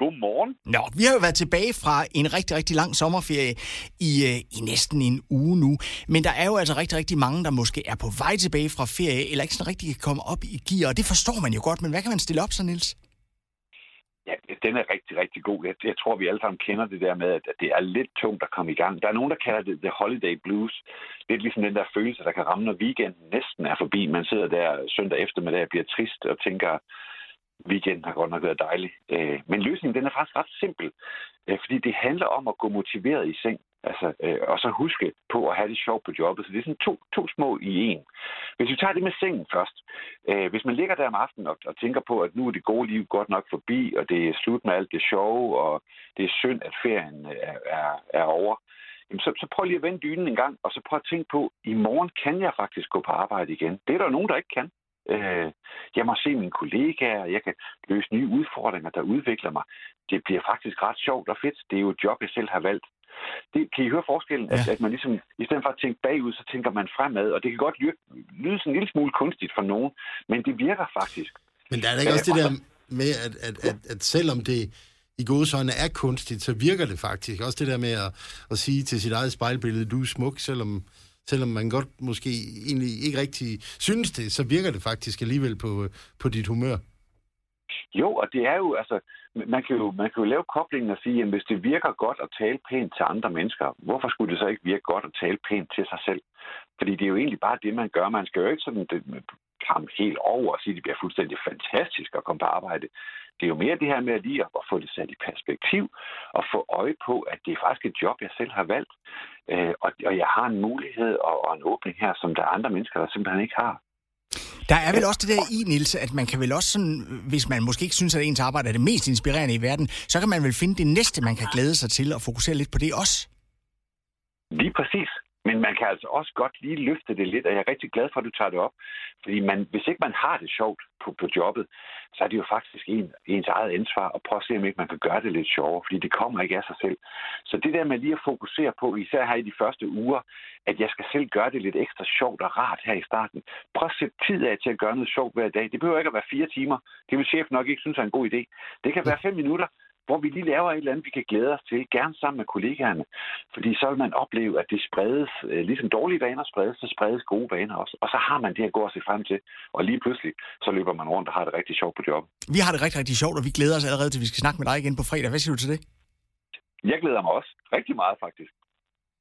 Godmorgen. Nå, vi har jo været tilbage fra en rigtig, rigtig lang sommerferie i, øh, i næsten en uge nu. Men der er jo altså rigtig, rigtig mange, der måske er på vej tilbage fra ferie, eller ikke sådan rigtig kan komme op i gear, og det forstår man jo godt. Men hvad kan man stille op så, Nils? Ja, den er rigtig, rigtig god. Jeg, jeg tror, vi alle sammen kender det der med, at det er lidt tungt at komme i gang. Der er nogen, der kalder det the holiday blues. Lidt ligesom den der følelse, der kan ramme, når weekenden næsten er forbi. Man sidder der søndag eftermiddag og bliver trist og tænker, weekenden har godt nok været dejlig. Øh, men løsningen den er faktisk ret simpel, øh, fordi det handler om at gå motiveret i seng. Altså, øh, og så huske på at have det sjovt på jobbet. Så det er sådan to, to små i en. Hvis vi tager det med sengen først. Øh, hvis man ligger der om aftenen og, og tænker på, at nu er det gode liv godt nok forbi, og det er slut med alt det sjove, og det er synd, at ferien øh, er, er, er over, jamen så, så prøv lige at vende dynen en gang, og så prøv at tænke på, i morgen kan jeg faktisk gå på arbejde igen. Det er der nogen, der ikke kan. Øh, jeg må se mine kollegaer, jeg kan løse nye udfordringer, der udvikler mig. Det bliver faktisk ret sjovt og fedt. Det er jo et job, jeg selv har valgt. Det, kan I høre forskellen? Ja. At, at man ligesom, i stedet for at tænke bagud, så tænker man fremad. Og det kan godt lyde, lyde sådan en lille smule kunstigt for nogen, men det virker faktisk. Men der er da ikke også det der med, at, at, at, at selvom det i godsøjne er kunstigt, så virker det faktisk. Også det der med at, at sige til sit eget spejlbillede, du er smuk, selvom selvom man godt måske egentlig ikke rigtig synes det, så virker det faktisk alligevel på, øh, på dit humør. Jo, og det er jo, altså, man kan jo, man kan jo lave koblingen og sige, at hvis det virker godt at tale pænt til andre mennesker, hvorfor skulle det så ikke virke godt at tale pænt til sig selv? Fordi det er jo egentlig bare det, man gør. Man skal jo ikke sådan øh, det, komme helt over og sige, at det bliver fuldstændig fantastisk at komme på arbejde. Det er jo mere det her med lige at få det sat i perspektiv og få øje på, at det er faktisk et job, jeg selv har valgt. Øh, og, og jeg har en mulighed og, og en åbning her, som der er andre mennesker, der simpelthen ikke har. Der er vel også det der i, Nils, at man kan vel også sådan, hvis man måske ikke synes, at ens arbejde er det mest inspirerende i verden, så kan man vel finde det næste, man kan glæde sig til og fokusere lidt på det også. Lige præcis. Men man kan altså også godt lige løfte det lidt, og jeg er rigtig glad for, at du tager det op. Fordi man, hvis ikke man har det sjovt på, på jobbet, så er det jo faktisk en, ens eget ansvar at prøve at se, om ikke man kan gøre det lidt sjovere, fordi det kommer ikke af sig selv. Så det der med lige at fokusere på, især her i de første uger, at jeg skal selv gøre det lidt ekstra sjovt og rart her i starten. Prøv at sætte tid af til at gøre noget sjovt hver dag. Det behøver ikke at være fire timer. Det vil chefen nok ikke synes er en god idé. Det kan være fem minutter, hvor vi lige laver et eller andet, vi kan glæde os til, gerne sammen med kollegaerne. Fordi så vil man opleve, at det spredes, øh, ligesom dårlige vaner spredes, så spredes gode vaner også. Og så har man det at gå og se frem til. Og lige pludselig, så løber man rundt og har det rigtig sjovt på jobbet. Vi har det rigtig, rigtig sjovt, og vi glæder os allerede til, at vi skal snakke med dig igen på fredag. Hvad siger du til det? Jeg glæder mig også rigtig meget, faktisk.